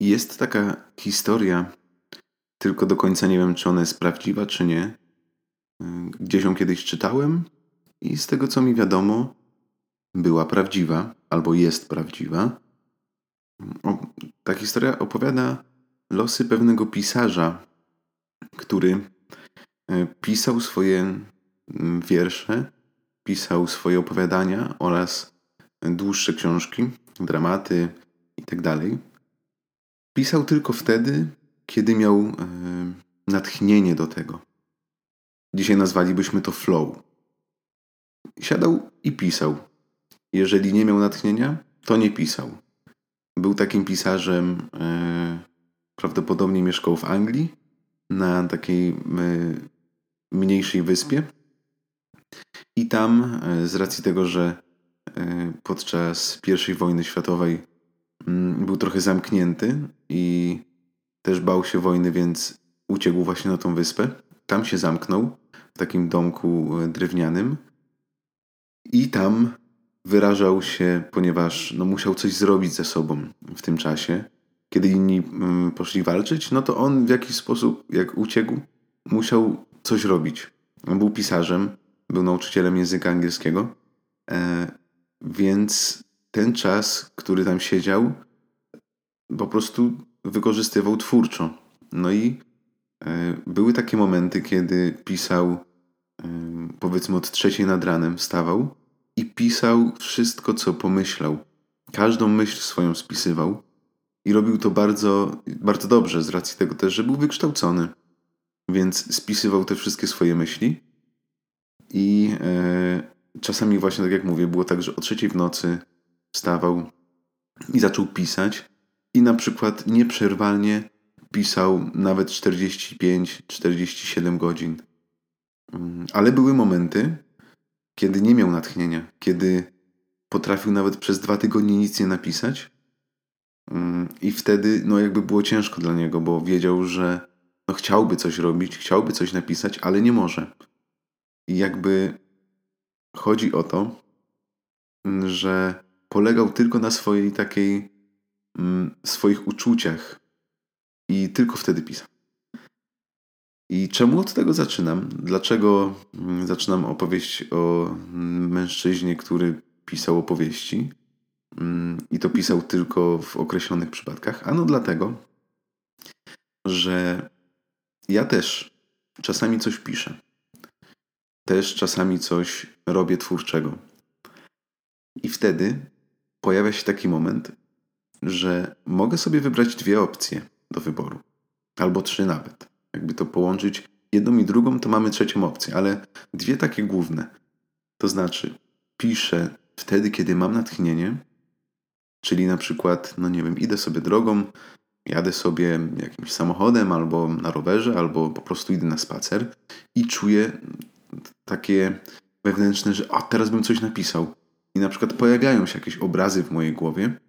Jest taka historia, tylko do końca nie wiem, czy ona jest prawdziwa, czy nie. Gdzieś ją kiedyś czytałem i z tego, co mi wiadomo, była prawdziwa albo jest prawdziwa. Ta historia opowiada losy pewnego pisarza, który e, pisał swoje wiersze, pisał swoje opowiadania oraz dłuższe książki, dramaty itd. Pisał tylko wtedy, kiedy miał e, natchnienie do tego. Dzisiaj nazwalibyśmy to flow. Siadał i pisał. Jeżeli nie miał natchnienia, to nie pisał. Był takim pisarzem, e, prawdopodobnie mieszkał w Anglii, na takiej e, mniejszej wyspie. I tam, e, z racji tego, że e, podczas I wojny światowej był trochę zamknięty i też bał się wojny, więc uciekł właśnie na tą wyspę. Tam się zamknął w takim domku e, drewnianym i tam wyrażał się, ponieważ no, musiał coś zrobić ze sobą w tym czasie. Kiedy inni mm, poszli walczyć, no to on w jakiś sposób, jak uciekł, musiał coś robić. On był pisarzem, był nauczycielem języka angielskiego, e, więc ten czas, który tam siedział, po prostu wykorzystywał twórczo. No i e, były takie momenty, kiedy pisał, e, powiedzmy od trzeciej nad ranem, wstawał i pisał wszystko, co pomyślał. Każdą myśl swoją spisywał i robił to bardzo, bardzo dobrze, z racji tego też, że był wykształcony. Więc spisywał te wszystkie swoje myśli i e, czasami właśnie, tak jak mówię, było tak, że o trzeciej w nocy wstawał i zaczął pisać i na przykład nieprzerwalnie pisał nawet 45-47 godzin. Mm, ale były momenty, kiedy nie miał natchnienia, kiedy potrafił nawet przez dwa tygodnie nic nie napisać. Mm, I wtedy, no, jakby było ciężko dla niego, bo wiedział, że no, chciałby coś robić, chciałby coś napisać, ale nie może. I jakby chodzi o to, że polegał tylko na swojej takiej, mm, swoich uczuciach i tylko wtedy pisał. I czemu od tego zaczynam? Dlaczego mm, zaczynam opowieść o mężczyźnie, który pisał opowieści mm, i to pisał tylko w określonych przypadkach? Ano dlatego, że ja też czasami coś piszę też czasami coś robię twórczego. I wtedy pojawia się taki moment, że mogę sobie wybrać dwie opcje do wyboru, albo trzy nawet. Jakby to połączyć jedną i drugą, to mamy trzecią opcję, ale dwie takie główne. To znaczy, piszę wtedy, kiedy mam natchnienie, czyli na przykład, no nie wiem, idę sobie drogą, jadę sobie jakimś samochodem, albo na rowerze, albo po prostu idę na spacer i czuję takie wewnętrzne, że a teraz bym coś napisał. I na przykład pojawiają się jakieś obrazy w mojej głowie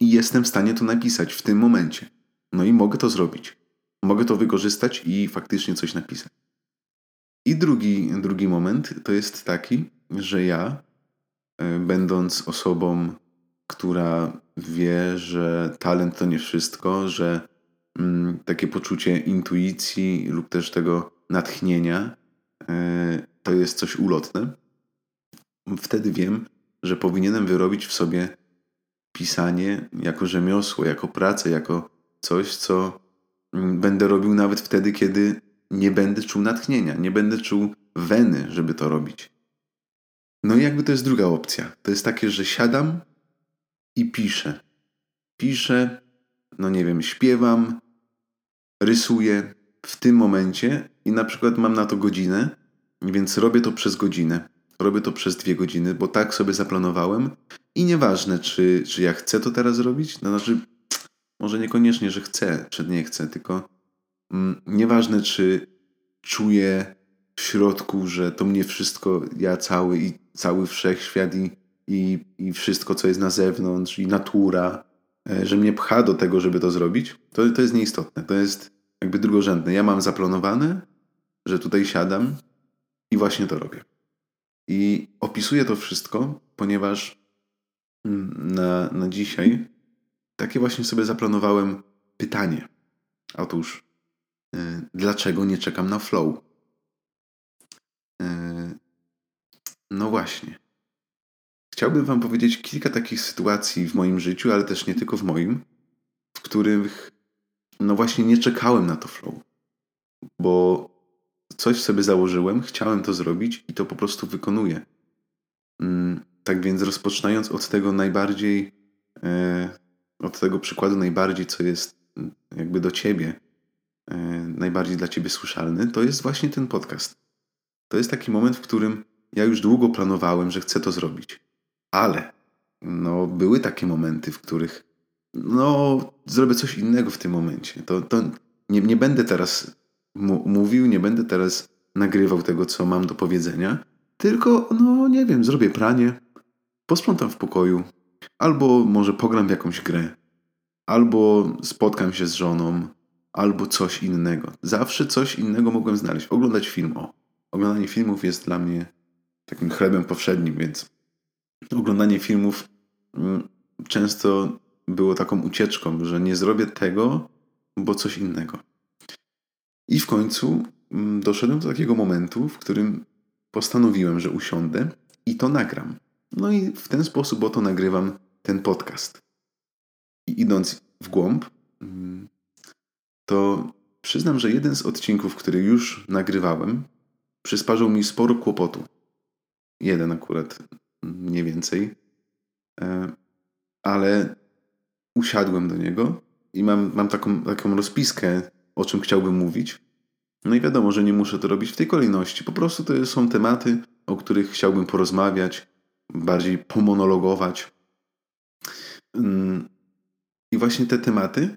i jestem w stanie to napisać w tym momencie. No i mogę to zrobić. Mogę to wykorzystać i faktycznie coś napisać. I drugi, drugi moment to jest taki, że ja, e, będąc osobą, która wie, że talent to nie wszystko, że mm, takie poczucie intuicji lub też tego natchnienia E, to jest coś ulotne, wtedy wiem, że powinienem wyrobić w sobie pisanie jako rzemiosło, jako pracę, jako coś, co mm, będę robił nawet wtedy, kiedy nie będę czuł natchnienia, nie będę czuł weny, żeby to robić. No i jakby to jest druga opcja. To jest takie, że siadam i piszę. Piszę, no nie wiem, śpiewam, rysuję w tym momencie i na przykład mam na to godzinę, więc robię to przez godzinę. Robię to przez dwie godziny, bo tak sobie zaplanowałem i nieważne, czy, czy ja chcę to teraz zrobić, no znaczy, może niekoniecznie, że chcę, czy nie chcę, tylko mm, nieważne, czy czuję w środku, że to mnie wszystko, ja cały i cały wszechświat i, i, i wszystko, co jest na zewnątrz, i natura, e, że mnie pcha do tego, żeby to zrobić, to, to jest nieistotne. To jest jakby drugorzędne. Ja mam zaplanowane, że tutaj siadam i właśnie to robię. I opisuję to wszystko, ponieważ mm, na, na dzisiaj takie właśnie sobie zaplanowałem pytanie. Otóż, yy, dlaczego nie czekam na flow? Yy, no właśnie. Chciałbym Wam powiedzieć kilka takich sytuacji w moim życiu, ale też nie tylko w moim, w których no właśnie nie czekałem na to flow. Bo coś sobie założyłem, chciałem to zrobić i to po prostu wykonuję. Mm, tak więc rozpoczynając od tego najbardziej, e, od tego przykładu najbardziej, co jest mm, jakby do ciebie, e, najbardziej dla ciebie słyszalny, to jest właśnie ten podcast. To jest taki moment, w którym ja już długo planowałem, że chcę to zrobić. Ale no, były takie momenty, w których no, zrobię coś innego w tym momencie. To, to nie, nie będę teraz mówił, nie będę teraz nagrywał tego, co mam do powiedzenia, tylko, no nie wiem, zrobię pranie, posprzątam w pokoju, albo może pogram w jakąś grę, albo spotkam się z żoną, albo coś innego. Zawsze coś innego mogłem znaleźć. Oglądać film. O, oglądanie filmów jest dla mnie takim chlebem powszednim, więc oglądanie filmów mm, często było taką ucieczką, że nie zrobię tego, bo coś innego. I w końcu mm, doszedłem do takiego momentu, w którym postanowiłem, że usiądę i to nagram. No i w ten sposób oto nagrywam ten podcast. I idąc w głąb, mm, to przyznam, że jeden z odcinków, który już nagrywałem, przysparzał mi sporo kłopotu. Jeden akurat, mniej więcej. E, ale usiadłem do niego i mam, mam taką, taką rozpiskę, o czym chciałbym mówić. No i wiadomo, że nie muszę to robić w tej kolejności. Po prostu to są tematy, o których chciałbym porozmawiać, bardziej pomonologować. Mm, I właśnie te tematy,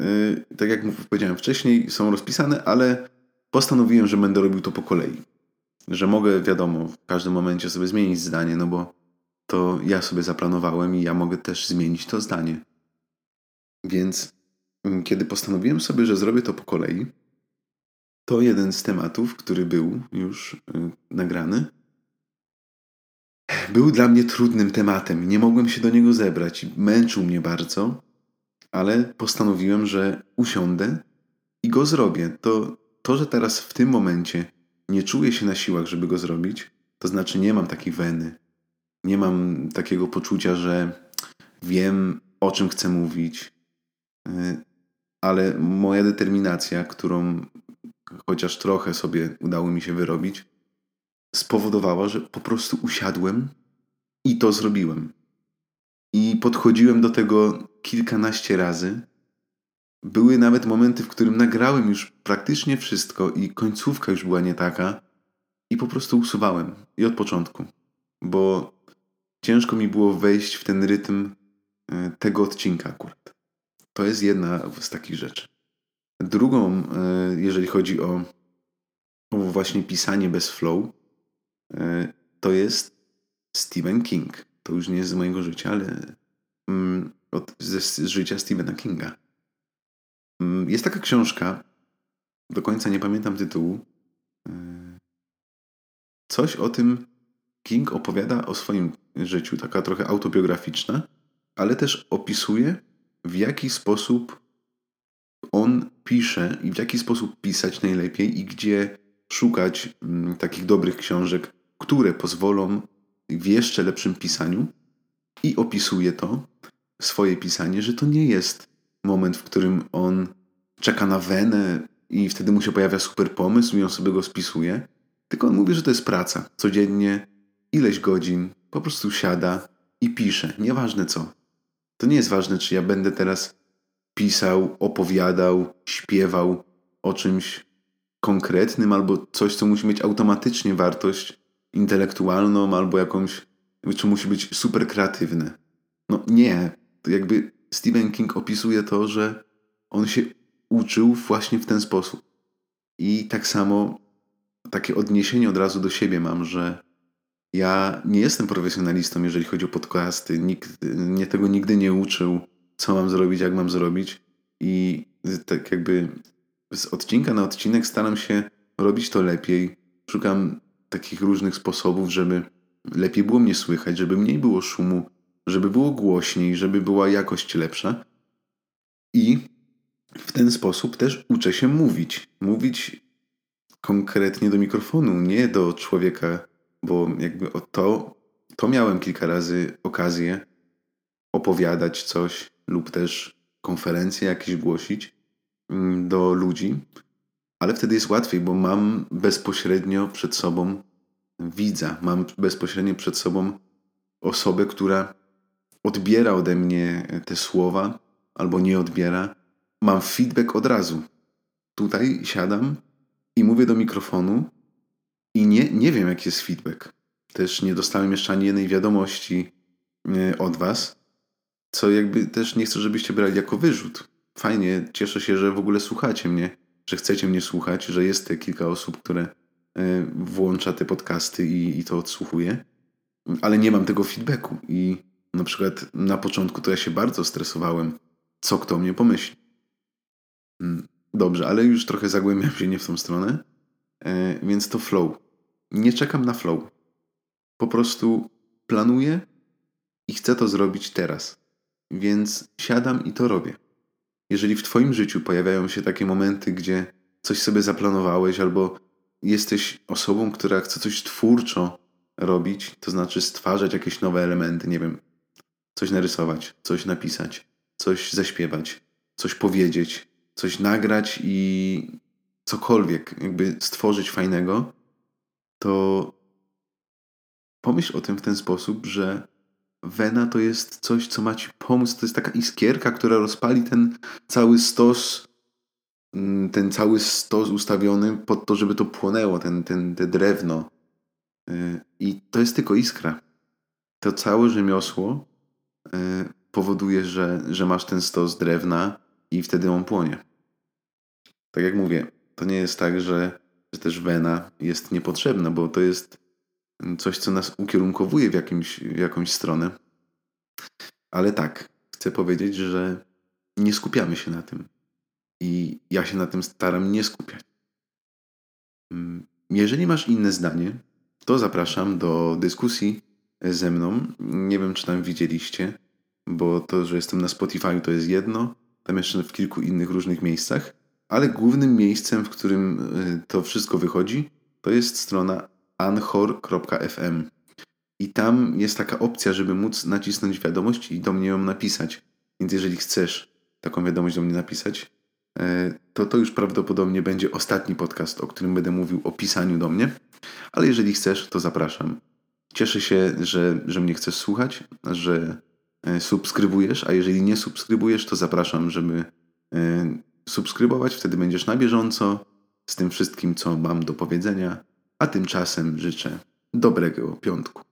y, tak jak powiedziałem wcześniej, są rozpisane, ale postanowiłem, że będę robił to po kolei. Że mogę, wiadomo, w każdym momencie sobie zmienić zdanie, no bo to ja sobie zaplanowałem i ja mogę też zmienić to zdanie. Więc kiedy postanowiłem sobie, że zrobię to po kolei, to jeden z tematów, który był już y, nagrany, był dla mnie trudnym tematem. Nie mogłem się do niego zebrać. Męczył mnie bardzo, ale postanowiłem, że usiądę i go zrobię. To, to, że teraz w tym momencie nie czuję się na siłach, żeby go zrobić, to znaczy nie mam takiej weny. Nie mam takiego poczucia, że wiem, o czym chcę mówić, y, ale moja determinacja, którą chociaż trochę sobie udało mi się wyrobić, spowodowała, że po prostu usiadłem i to zrobiłem. I podchodziłem do tego kilkanaście razy. Były nawet momenty, w którym nagrałem już praktycznie wszystko i końcówka już była nie taka. I po prostu usuwałem. I od początku. Bo ciężko mi było wejść w ten rytm e, tego odcinka akurat. To jest jedna z takich rzeczy. Drugą, e, jeżeli chodzi o, o właśnie pisanie bez flow, e, to jest Stephen King. To już nie jest z mojego życia, ale mm, od, z życia Stephena Kinga. Mm, jest taka książka, do końca nie pamiętam tytułu. E, coś o tym King opowiada o swoim życiu, taka trochę autobiograficzna, ale też opisuje, w jaki sposób on pisze i w jaki sposób pisać najlepiej i gdzie szukać mm, takich dobrych książek, które pozwolą w jeszcze lepszym pisaniu i opisuje to, swoje pisanie, że to nie jest moment, w którym on czeka na wenę i wtedy mu się pojawia super pomysł i on sobie go spisuje, tylko on mówi, że to jest praca. Codziennie, ileś godzin, po prostu siada i pisze, nieważne co. To nie jest ważne, czy ja będę teraz pisał, opowiadał, śpiewał o czymś konkretnym albo coś, co musi mieć automatycznie wartość intelektualną albo jakąś, czy musi być super kreatywne. No nie. To jakby Stephen King opisuje to, że on się uczył właśnie w ten sposób. I tak samo takie odniesienie od razu do siebie mam, że ja nie jestem profesjonalistą, jeżeli chodzi o podcasty. Nikt mnie tego nigdy nie uczył co mam zrobić, jak mam zrobić. I tak jakby z odcinka na odcinek staram się robić to lepiej. Szukam takich różnych sposobów, żeby lepiej było mnie słychać, żeby mniej było szumu, żeby było głośniej, żeby była jakość lepsza. I w ten sposób też uczę się mówić. Mówić konkretnie do mikrofonu, nie do człowieka, bo jakby o to, to miałem kilka razy okazję opowiadać coś lub też konferencje jakieś głosić mm, do ludzi, ale wtedy jest łatwiej, bo mam bezpośrednio przed sobą widza, mam bezpośrednio przed sobą osobę, która odbiera ode mnie te słowa albo nie odbiera. Mam feedback od razu. Tutaj siadam i mówię do mikrofonu i nie, nie wiem, jaki jest feedback. Też nie dostałem jeszcze ani jednej wiadomości e, od Was, co jakby też nie chcę, żebyście brali jako wyrzut. Fajnie, cieszę się, że w ogóle słuchacie mnie, że chcecie mnie słuchać, że jest te kilka osób, które e, włącza te podcasty i, i to odsłuchuje, ale nie mam tego feedbacku i na przykład na początku to ja się bardzo stresowałem, co kto mnie pomyśli. Mm, dobrze, ale już trochę zagłębiam się nie w tą stronę, e, więc to flow. Nie czekam na flow. Po prostu planuję i chcę to zrobić teraz. Więc siadam i to robię. Jeżeli w Twoim życiu pojawiają się takie momenty, gdzie coś sobie zaplanowałeś, albo jesteś osobą, która chce coś twórczo robić, to znaczy stwarzać jakieś nowe elementy, nie wiem, coś narysować, coś napisać, coś zaśpiewać, coś powiedzieć, coś nagrać i cokolwiek, jakby stworzyć fajnego, to pomyśl o tym w ten sposób, że wena to jest coś, co ma ci pomóc. To jest taka iskierka, która rozpali ten cały stos, mm, ten cały stos ustawiony pod to, żeby to płonęło, ten, ten, te drewno. Y, I to jest tylko iskra. To całe rzemiosło y, powoduje, że, że masz ten stos drewna i wtedy on płonie. Tak jak mówię, to nie jest tak, że, że też wena jest niepotrzebna, bo to jest coś, co nas ukierunkowuje w, jakimś, w jakąś stronę. Ale tak, chcę powiedzieć, że nie skupiamy się na tym. I ja się na tym staram nie skupiać. Mm, jeżeli masz inne zdanie, to zapraszam do dyskusji ze mną. Nie wiem, czy tam widzieliście, bo to, że jestem na Spotify, to jest jedno, tam jeszcze w kilku innych różnych miejscach, ale głównym miejscem, w którym y, to wszystko wychodzi, to jest strona anchor.fm. I tam jest taka opcja, żeby móc nacisnąć wiadomość i do mnie ją napisać. Więc jeżeli chcesz taką wiadomość do mnie napisać, e, to to już prawdopodobnie będzie ostatni podcast, o którym będę mówił o pisaniu do mnie. Ale jeżeli chcesz, to zapraszam. Cieszę się, że, że mnie chcesz słuchać, że e, subskrybujesz, a jeżeli nie subskrybujesz, to zapraszam, żeby subskrybować. Wtedy będziesz na bieżąco z tym wszystkim, co mam do powiedzenia. A tymczasem życzę dobrego piątku.